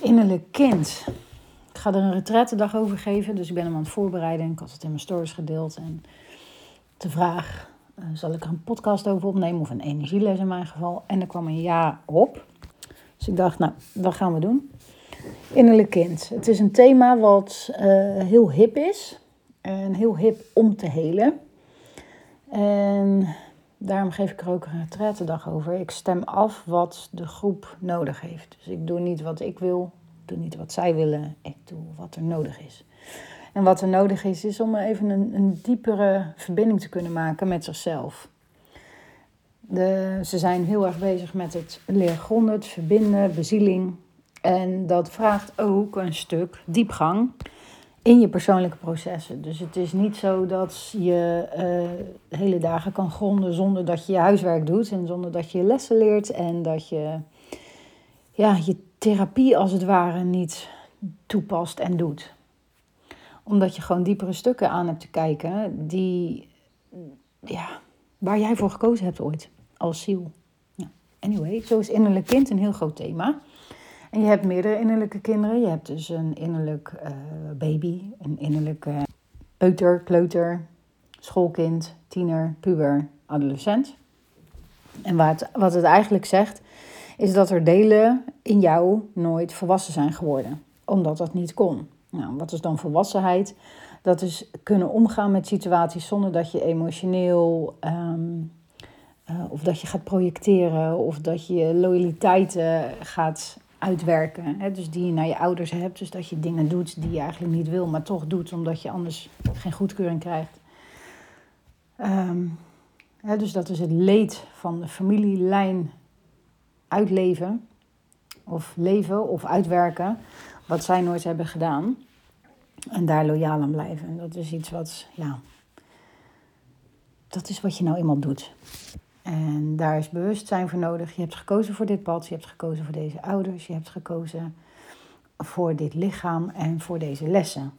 Innerlijk kind. Ik ga er een retrettendag over geven, dus ik ben hem aan het voorbereiden. Ik had het in mijn stories gedeeld. En de vraag, uh, zal ik er een podcast over opnemen of een energieles in mijn geval? En er kwam een ja op. Dus ik dacht, nou, dat gaan we doen. Innerlijk kind. Het is een thema wat uh, heel hip is. En heel hip om te helen. En daarom geef ik er ook een retrettendag over. Ik stem af wat de groep nodig heeft. Dus ik doe niet wat ik wil, ik doe niet wat zij willen, ik doe wat er nodig is. En wat er nodig is, is om even een, een diepere verbinding te kunnen maken met zichzelf. De, ze zijn heel erg bezig met het leren gronden, het verbinden, bezieling. En dat vraagt ook een stuk diepgang in je persoonlijke processen. Dus het is niet zo dat je uh, hele dagen kan gronden zonder dat je je huiswerk doet en zonder dat je je lessen leert en dat je ja, je therapie als het ware niet toepast en doet. Omdat je gewoon diepere stukken aan hebt te kijken die, ja, waar jij voor gekozen hebt ooit als ziel. Anyway, zo is innerlijk kind een heel groot thema. Je hebt meerdere innerlijke kinderen. Je hebt dus een innerlijk uh, baby, een innerlijke peuter, kleuter, schoolkind, tiener, puber, adolescent. En wat, wat het eigenlijk zegt, is dat er delen in jou nooit volwassen zijn geworden, omdat dat niet kon. Nou, wat is dan volwassenheid? Dat is kunnen omgaan met situaties zonder dat je emotioneel um, uh, of dat je gaat projecteren of dat je loyaliteiten gaat uitwerken. Hè? Dus die je naar je ouders hebt. Dus dat je dingen doet die je eigenlijk niet wil, maar toch doet omdat je anders geen goedkeuring krijgt. Um, hè, dus dat is het leed van de familielijn uitleven. Of leven of uitwerken. Wat zij nooit hebben gedaan. En daar loyaal aan blijven. En dat is iets wat, ja. Dat is wat je nou eenmaal doet. En daar is bewustzijn voor nodig. Je hebt gekozen voor dit pad, je hebt gekozen voor deze ouders, je hebt gekozen voor dit lichaam en voor deze lessen.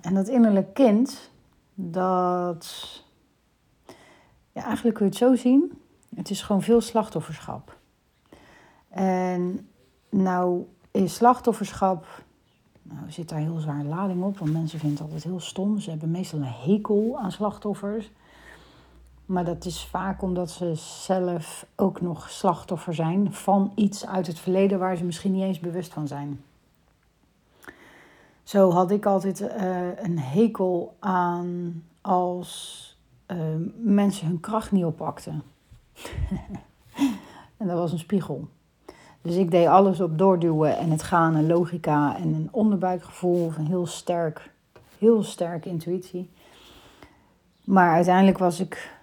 En dat innerlijk kind, dat. Ja, eigenlijk kun je het zo zien. Het is gewoon veel slachtofferschap. En nou is slachtofferschap. Nou, zit daar heel zwaar lading op, want mensen vinden het altijd heel stom. Ze hebben meestal een hekel aan slachtoffers. Maar dat is vaak omdat ze zelf ook nog slachtoffer zijn van iets uit het verleden waar ze misschien niet eens bewust van zijn. Zo had ik altijd uh, een hekel aan als uh, mensen hun kracht niet oppakten. en dat was een spiegel. Dus ik deed alles op doorduwen en het gaan en logica en een onderbuikgevoel of een heel sterk, heel sterk intuïtie. Maar uiteindelijk was ik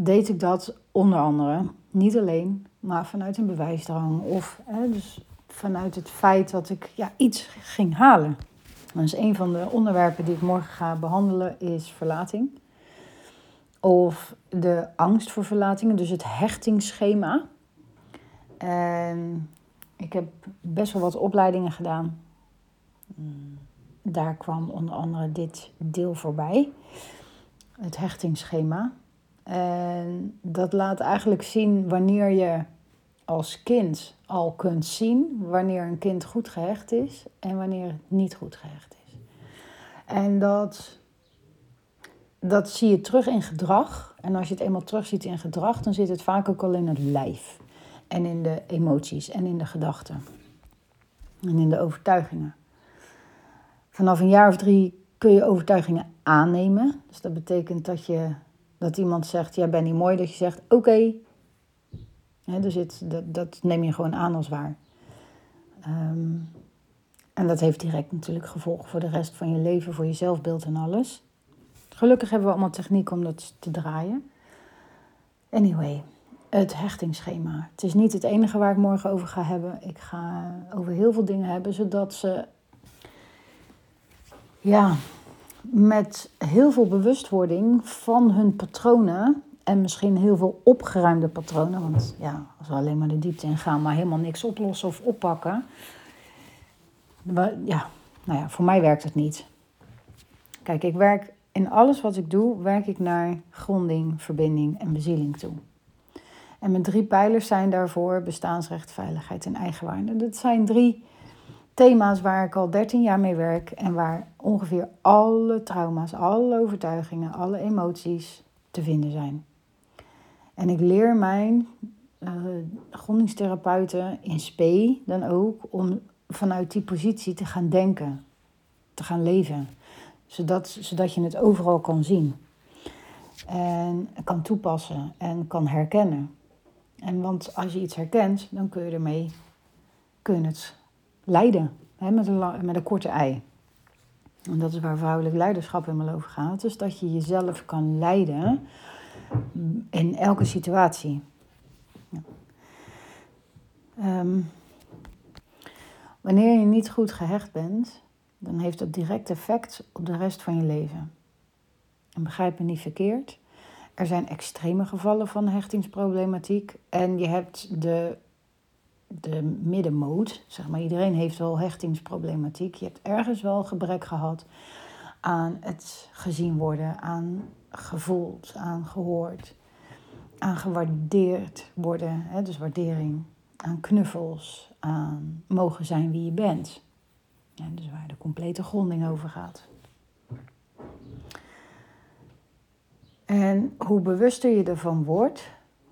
deed ik dat onder andere niet alleen, maar vanuit een bewijsdrang of hè, dus vanuit het feit dat ik ja, iets ging halen. Dus een van de onderwerpen die ik morgen ga behandelen is verlating. Of de angst voor verlatingen, dus het hechtingsschema. En ik heb best wel wat opleidingen gedaan. Daar kwam onder andere dit deel voorbij. Het hechtingsschema. En dat laat eigenlijk zien wanneer je als kind al kunt zien wanneer een kind goed gehecht is en wanneer het niet goed gehecht is. En dat, dat zie je terug in gedrag. En als je het eenmaal terugziet in gedrag, dan zit het vaak ook al in het lijf. En in de emoties en in de gedachten. En in de overtuigingen. Vanaf een jaar of drie kun je overtuigingen aannemen. Dus dat betekent dat je dat iemand zegt, jij bent niet mooi, dat je zegt, oké. Okay. dus dat, dat neem je gewoon aan als waar. Ehm, en dat heeft direct natuurlijk gevolgen voor de rest van je leven, voor je zelfbeeld en alles. Gelukkig hebben we allemaal techniek om dat te draaien. Anyway, het hechtingsschema. Het is niet het enige waar ik morgen over ga hebben. Ik ga over heel veel dingen hebben, zodat ze ja, met heel veel bewustwording van hun patronen. En misschien heel veel opgeruimde patronen. Want ja, als we alleen maar de diepte in gaan, maar helemaal niks oplossen of oppakken. Ja, nou ja, voor mij werkt het niet. Kijk, ik werk in alles wat ik doe, werk ik naar gronding, verbinding en bezieling toe. En mijn drie pijlers zijn daarvoor bestaansrecht, veiligheid en eigenwaarde. Dat zijn drie thema's waar ik al 13 jaar mee werk en waar ongeveer alle trauma's, alle overtuigingen, alle emoties te vinden zijn. En ik leer mijn uh, grondingstherapeuten in spe dan ook om vanuit die positie te gaan denken, te gaan leven, zodat, zodat je het overal kan zien en kan toepassen en kan herkennen. En want als je iets herkent, dan kun je ermee kun het leiden hè, met, een, met een korte ei. En dat is waar vrouwelijk leiderschap helemaal over gaat. Dus dat je jezelf kan leiden in elke situatie. Um, wanneer je niet goed gehecht bent, dan heeft dat direct effect op de rest van je leven. En begrijp me niet verkeerd. Er zijn extreme gevallen van hechtingsproblematiek. En je hebt de, de middenmoot. Zeg maar, iedereen heeft wel hechtingsproblematiek. Je hebt ergens wel gebrek gehad aan het gezien worden, aan gevoeld, aan gehoord, aan gewaardeerd worden. Hè, dus waardering, aan knuffels, aan mogen zijn wie je bent. Ja, dus waar de complete gronding over gaat. En hoe bewuster je ervan wordt,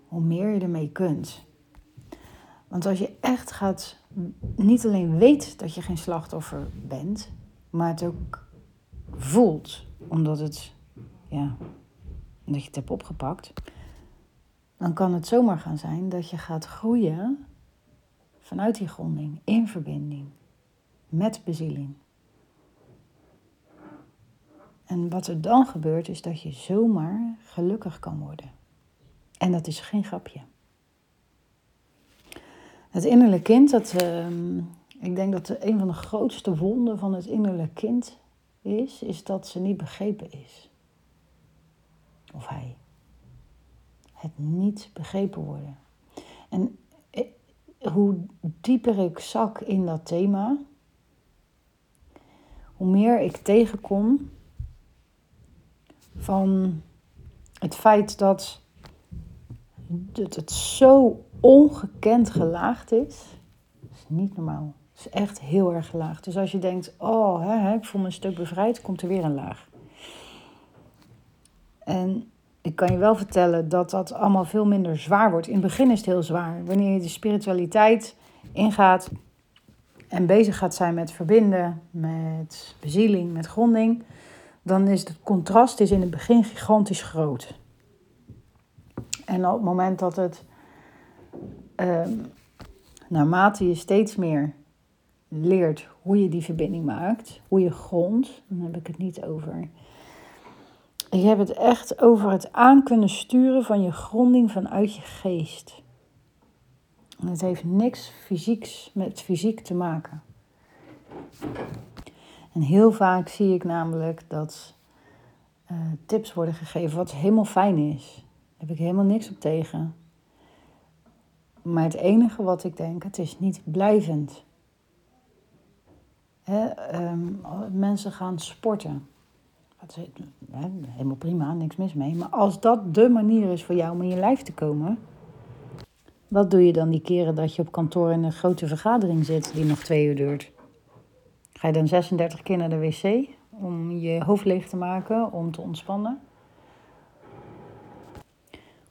hoe meer je ermee kunt. Want als je echt gaat, niet alleen weet dat je geen slachtoffer bent, maar het ook voelt, omdat, het, ja, omdat je het hebt opgepakt, dan kan het zomaar gaan zijn dat je gaat groeien vanuit die gronding, in verbinding, met bezieling. En wat er dan gebeurt is dat je zomaar gelukkig kan worden. En dat is geen grapje. Het innerlijk kind, dat, uh, ik denk dat een van de grootste wonden van het innerlijk kind is, is dat ze niet begrepen is. Of hij. Het niet begrepen worden. En eh, hoe dieper ik zak in dat thema, hoe meer ik tegenkom van het feit dat het zo ongekend gelaagd is. Dat is niet normaal. Het is echt heel erg laag. Dus als je denkt, oh, hè, ik voel me een stuk bevrijd, komt er weer een laag. En ik kan je wel vertellen dat dat allemaal veel minder zwaar wordt. In het begin is het heel zwaar. Wanneer je de spiritualiteit ingaat en bezig gaat zijn met verbinden, met bezieling, met gronding, dan is het contrast is in het begin gigantisch groot. En op het moment dat het, um, naarmate je steeds meer leert hoe je die verbinding maakt, hoe je grond, dan heb ik het niet over. Ik heb het echt over het aan kunnen sturen van je gronding vanuit je geest. En het heeft niks fysieks met fysiek te maken. En heel vaak zie ik namelijk dat uh, tips worden gegeven, wat helemaal fijn is. Daar heb ik helemaal niks op tegen. Maar het enige wat ik denk, het is niet blijvend. Hè, um, mensen gaan sporten. Dat is helemaal prima, niks mis mee. Maar als dat de manier is voor jou om in je lijf te komen, wat doe je dan die keren dat je op kantoor in een grote vergadering zit die nog twee uur duurt? Ga je dan 36 keer naar de wc om je hoofd leeg te maken, om te ontspannen?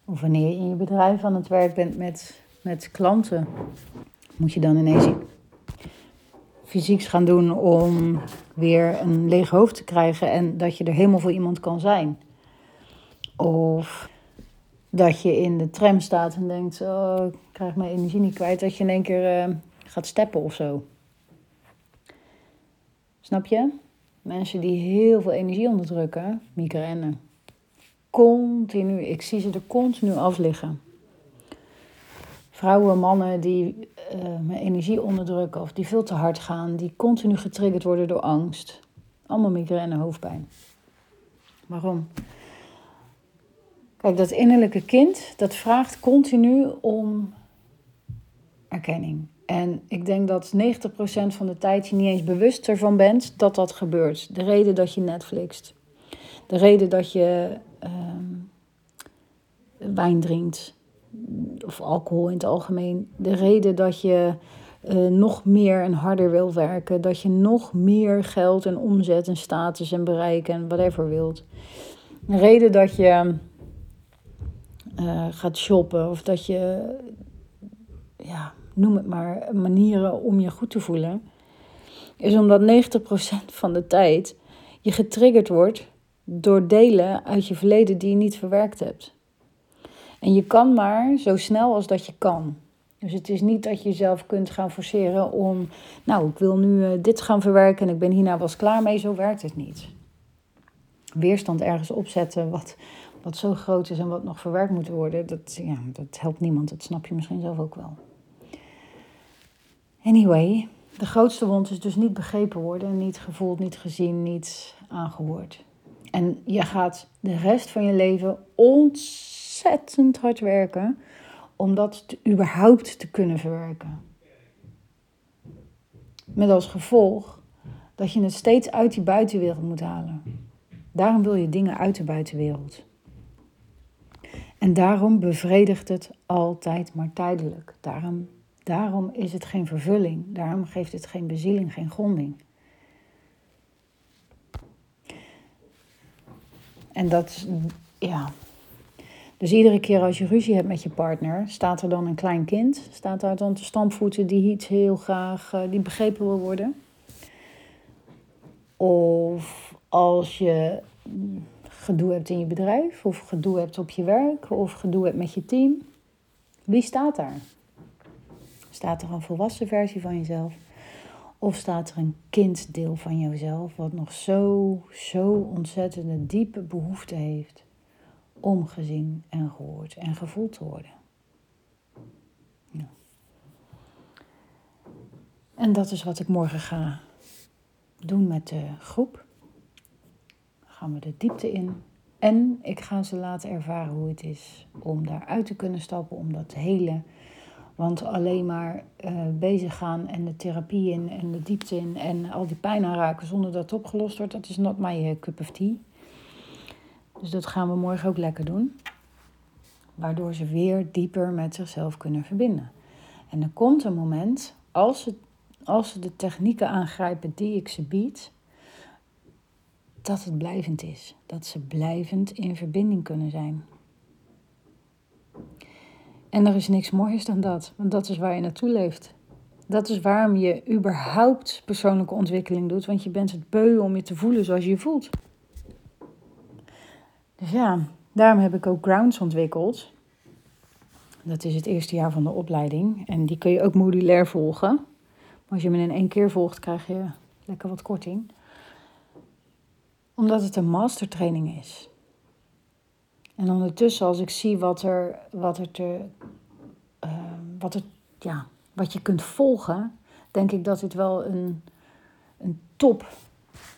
Of wanneer je in je bedrijf aan het werk bent met, met klanten, moet je dan ineens fysieks gaan doen om weer een leeg hoofd te krijgen en dat je er helemaal voor iemand kan zijn. Of dat je in de tram staat en denkt, oh, ik krijg mijn energie niet kwijt, dat je in één keer uh, gaat steppen of zo. Snap je? Mensen die heel veel energie onderdrukken, migraine. Continu, ik zie ze er continu afliggen. Vrouwen, mannen die uh, mijn energie onderdrukken of die veel te hard gaan, die continu getriggerd worden door angst. Allemaal migraine, hoofdpijn. Waarom? Kijk, dat innerlijke kind, dat vraagt continu om erkenning. En ik denk dat 90% van de tijd je niet eens bewust ervan bent dat dat gebeurt. De reden dat je Netflixt. De reden dat je uh, wijn drinkt. Of alcohol in het algemeen, de reden dat je uh, nog meer en harder wil werken, dat je nog meer geld en omzet en status en bereik en whatever wilt. De reden dat je uh, gaat shoppen of dat je, ja, noem het maar, manieren om je goed te voelen, is omdat 90% van de tijd je getriggerd wordt door delen uit je verleden die je niet verwerkt hebt. En je kan maar zo snel als dat je kan. Dus het is niet dat je jezelf kunt gaan forceren om, nou, ik wil nu uh, dit gaan verwerken en ik ben hierna eens klaar mee. Zo werkt het niet. Weerstand ergens opzetten wat, wat zo groot is en wat nog verwerkt moet worden, dat, ja, dat helpt niemand. Dat snap je misschien zelf ook wel. Anyway, de grootste wond is dus niet begrepen worden, niet gevoeld, niet gezien, niet aangehoord. En je gaat de rest van je leven ontzettend hard werken om dat überhaupt te kunnen verwerken. Met als gevolg dat je het steeds uit die buitenwereld moet halen. Daarom wil je dingen uit de buitenwereld. En daarom bevredigt het altijd maar tijdelijk. Daarom, daarom is het geen vervulling. Daarom geeft het geen bezieling, geen gronding. En dat, ja. Dus iedere keer als je ruzie hebt met je partner, staat er dan een klein kind, staat daar dan te stampvoeten die iets heel graag, uh, die begrepen wil worden. Of als je gedoe hebt in je bedrijf, of gedoe hebt op je werk, of gedoe hebt met je team. Wie staat daar? Staat er een volwassen versie van jezelf? Of staat er een kinddeel van jezelf wat nog zo, zo ontzettende diepe behoefte heeft om gezien en gehoord en gevoeld te worden? Ja. En dat is wat ik morgen ga doen met de groep. Dan gaan we de diepte in. En ik ga ze laten ervaren hoe het is om daaruit te kunnen stappen, om dat hele want alleen maar uh, bezig gaan en de therapie in en de diepte in en al die pijn aanraken zonder dat het opgelost wordt, dat is not my eh, cup of tea. Dus dat gaan we morgen ook lekker doen. Waardoor ze weer dieper met zichzelf kunnen verbinden. En er komt een moment, als ze, als ze de technieken aangrijpen die ik ze bied, dat het blijvend is. Dat ze blijvend in verbinding kunnen zijn. En er is niks moois dan dat, want dat is waar je naartoe leeft. Dat is waarom je überhaupt persoonlijke ontwikkeling doet, want je bent het beu om je te voelen zoals je je voelt. Dus ja, daarom heb ik ook Grounds ontwikkeld. Dat is het eerste jaar van de opleiding en die kun je ook modulair volgen. Maar als je hem in één keer volgt, krijg je lekker wat korting. Omdat het een mastertraining is. En ondertussen, als ik zie wat er, wat er te, uh, wat er, ja, wat je kunt volgen, denk ik dat dit wel een, een top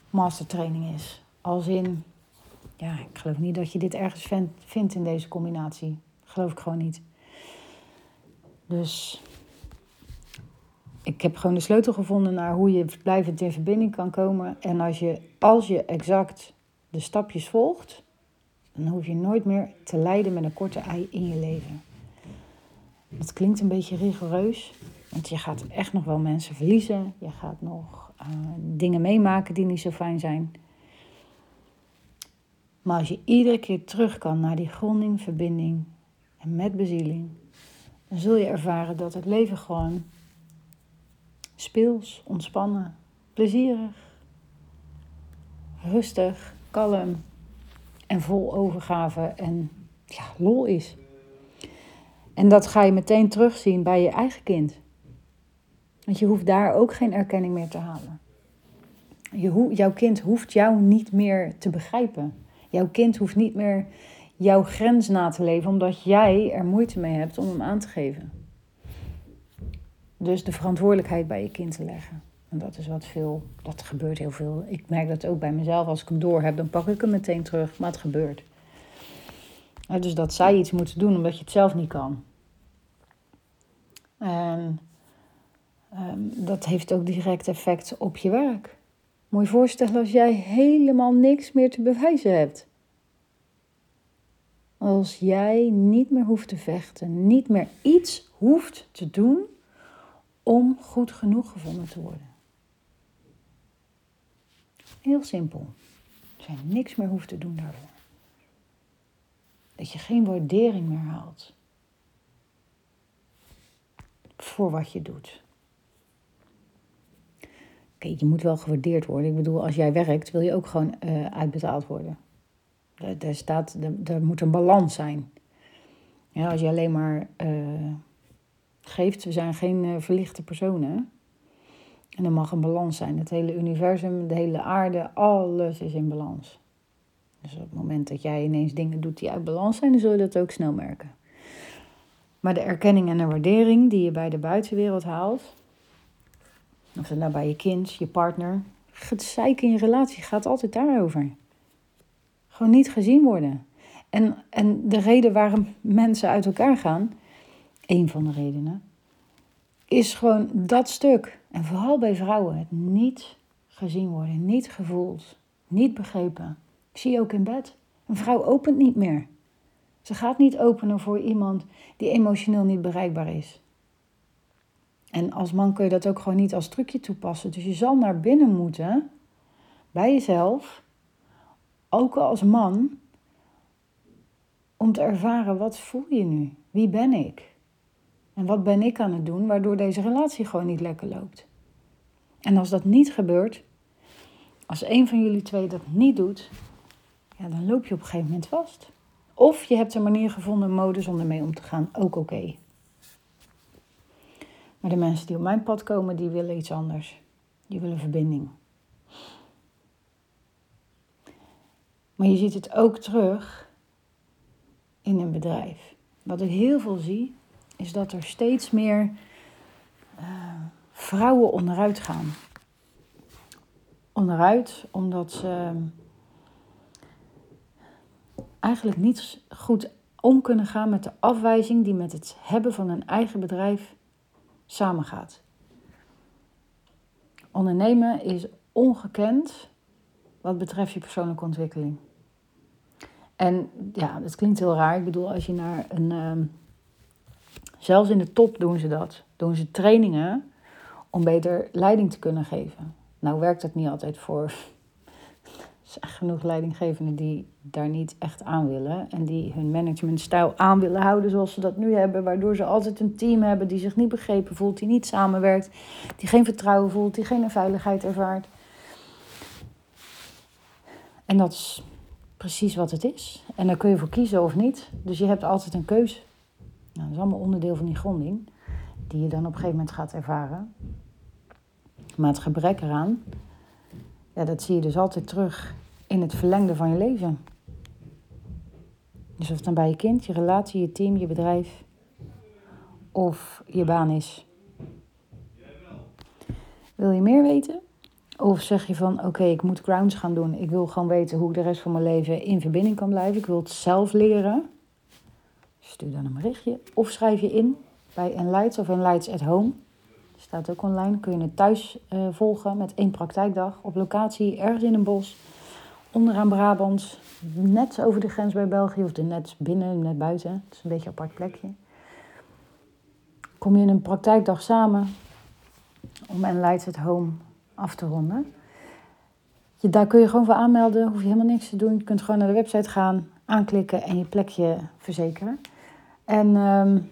mastertraining is. Als in, ja, ik geloof niet dat je dit ergens vindt in deze combinatie. geloof ik gewoon niet. Dus ik heb gewoon de sleutel gevonden naar hoe je blijvend in verbinding kan komen. En als je, als je exact de stapjes volgt, dan hoef je nooit meer te lijden met een korte ei in je leven. Dat klinkt een beetje rigoureus, want je gaat echt nog wel mensen verliezen. Je gaat nog uh, dingen meemaken die niet zo fijn zijn. Maar als je iedere keer terug kan naar die gronding, verbinding en met bezieling, dan zul je ervaren dat het leven gewoon speels, ontspannen, plezierig, rustig, kalm en vol overgave en ja, lol is. En dat ga je meteen terugzien bij je eigen kind. Want je hoeft daar ook geen erkenning meer te halen. Je jouw kind hoeft jou niet meer te begrijpen. Jouw kind hoeft niet meer jouw grens na te leven, omdat jij er moeite mee hebt om hem aan te geven. Dus de verantwoordelijkheid bij je kind te leggen. En dat is wat veel, dat gebeurt heel veel. Ik merk dat ook bij mezelf. Als ik hem door heb, dan pak ik hem meteen terug. Maar het gebeurt. dus dat zij iets moeten doen omdat je het zelf niet kan. En ehm, dat heeft ook direct effect op je werk. Je voorstellen als jij helemaal niks meer te bewijzen hebt. als jij niet meer hoeft te vechten, niet meer iets hoeft te doen om goed genoeg gevonden te worden. Heel simpel. Dat je niks meer hoeft te doen daarvoor. Dat je geen waardering meer haalt voor wat je doet. Oké, je moet wel gewaardeerd worden. Ik bedoel, als jij werkt, wil je ook gewoon uh, uitbetaald worden. Daar, staat, er moet een balans zijn. Ja, als je alleen maar uh, geeft, we zijn geen uh, verlichte personen. En er mag een balans zijn. Het hele universum, de hele aarde, alles is in balans. Dus op het moment dat jij ineens dingen doet die uit balans zijn, dan zul je dat ook snel merken. Maar de erkenning en de waardering die je bij de buitenwereld haalt, of nou bij je kind, je partner, het zeiken in je relatie gaat altijd daarover. Gewoon niet gezien worden. En, en de reden waarom mensen uit elkaar gaan, een van de redenen, is gewoon dat stuk. En vooral bij vrouwen, het niet gezien worden, niet gevoeld, niet begrepen. Ik zie ook in bed, een vrouw opent niet meer. Ze gaat niet openen voor iemand die emotioneel niet bereikbaar is. En als man kun je dat ook gewoon niet als trucje toepassen. Dus je zal naar binnen moeten, bij jezelf, ook als man, om te ervaren wat voel je nu? Wie ben ik? En wat ben ik aan het doen waardoor deze relatie gewoon niet lekker loopt? En als dat niet gebeurt, als een van jullie twee dat niet doet, ja, dan loop je op een gegeven moment vast. Of je hebt een manier gevonden, een modus om ermee om te gaan, ook oké. Maar de mensen die op mijn pad komen, die willen iets anders. Die willen verbinding. Maar je ziet het ook terug in een bedrijf. Wat ik heel veel zie, is dat er steeds meer uh, vrouwen onderuit gaan. Onderuit omdat ze eigenlijk niet goed om kunnen gaan met de afwijzing die met het hebben van een eigen bedrijf samengaat. Ondernemen is ongekend wat betreft je persoonlijke ontwikkeling. En ja, dat klinkt heel raar. Ik bedoel, als je naar een. Uh, zelfs in de top doen ze dat. Doen ze trainingen om beter leiding te kunnen geven. Nou werkt dat niet altijd voor zijn genoeg leidinggevenden die daar niet echt aan willen. En die hun managementstijl aan willen houden zoals ze dat nu hebben. Waardoor ze altijd een team hebben die zich niet begrepen voelt, die niet samenwerkt. Die geen vertrouwen voelt, die geen veiligheid ervaart. En dat is precies wat het is. En daar kun je voor kiezen of niet. Dus je hebt altijd een keuze. Nou, dat is allemaal onderdeel van die gronding. Die je dan op een gegeven moment gaat ervaren. Maar het gebrek eraan ja, dat zie je dus altijd terug in het verlengde van je leven. Dus of het dan bij je kind, je relatie, je team, je bedrijf of je baan is. Wil je meer weten? Of zeg je van oké, ik moet grounds gaan doen. Ik wil gewoon weten hoe ik de rest van mijn leven in verbinding kan blijven. Ik wil het zelf leren. Stuur dan een berichtje. Of schrijf je in bij Enlights of Enlights at Home. Staat ook online. Kun je het thuis uh, volgen met één praktijkdag op locatie ergens in een bos. Onderaan Brabant, net over de grens bij België of net binnen, net buiten. Het is een beetje een apart plekje. Kom je in een praktijkdag samen om en Lights het Home af te ronden. Je, daar kun je gewoon voor aanmelden, hoef je helemaal niks te doen. Je kunt gewoon naar de website gaan, aanklikken en je plekje verzekeren. En um,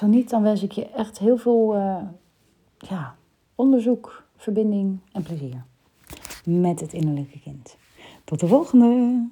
zo niet, dan wens ik je echt heel veel uh, ja, onderzoek, verbinding en plezier met het innerlijke kind. Tot de volgende!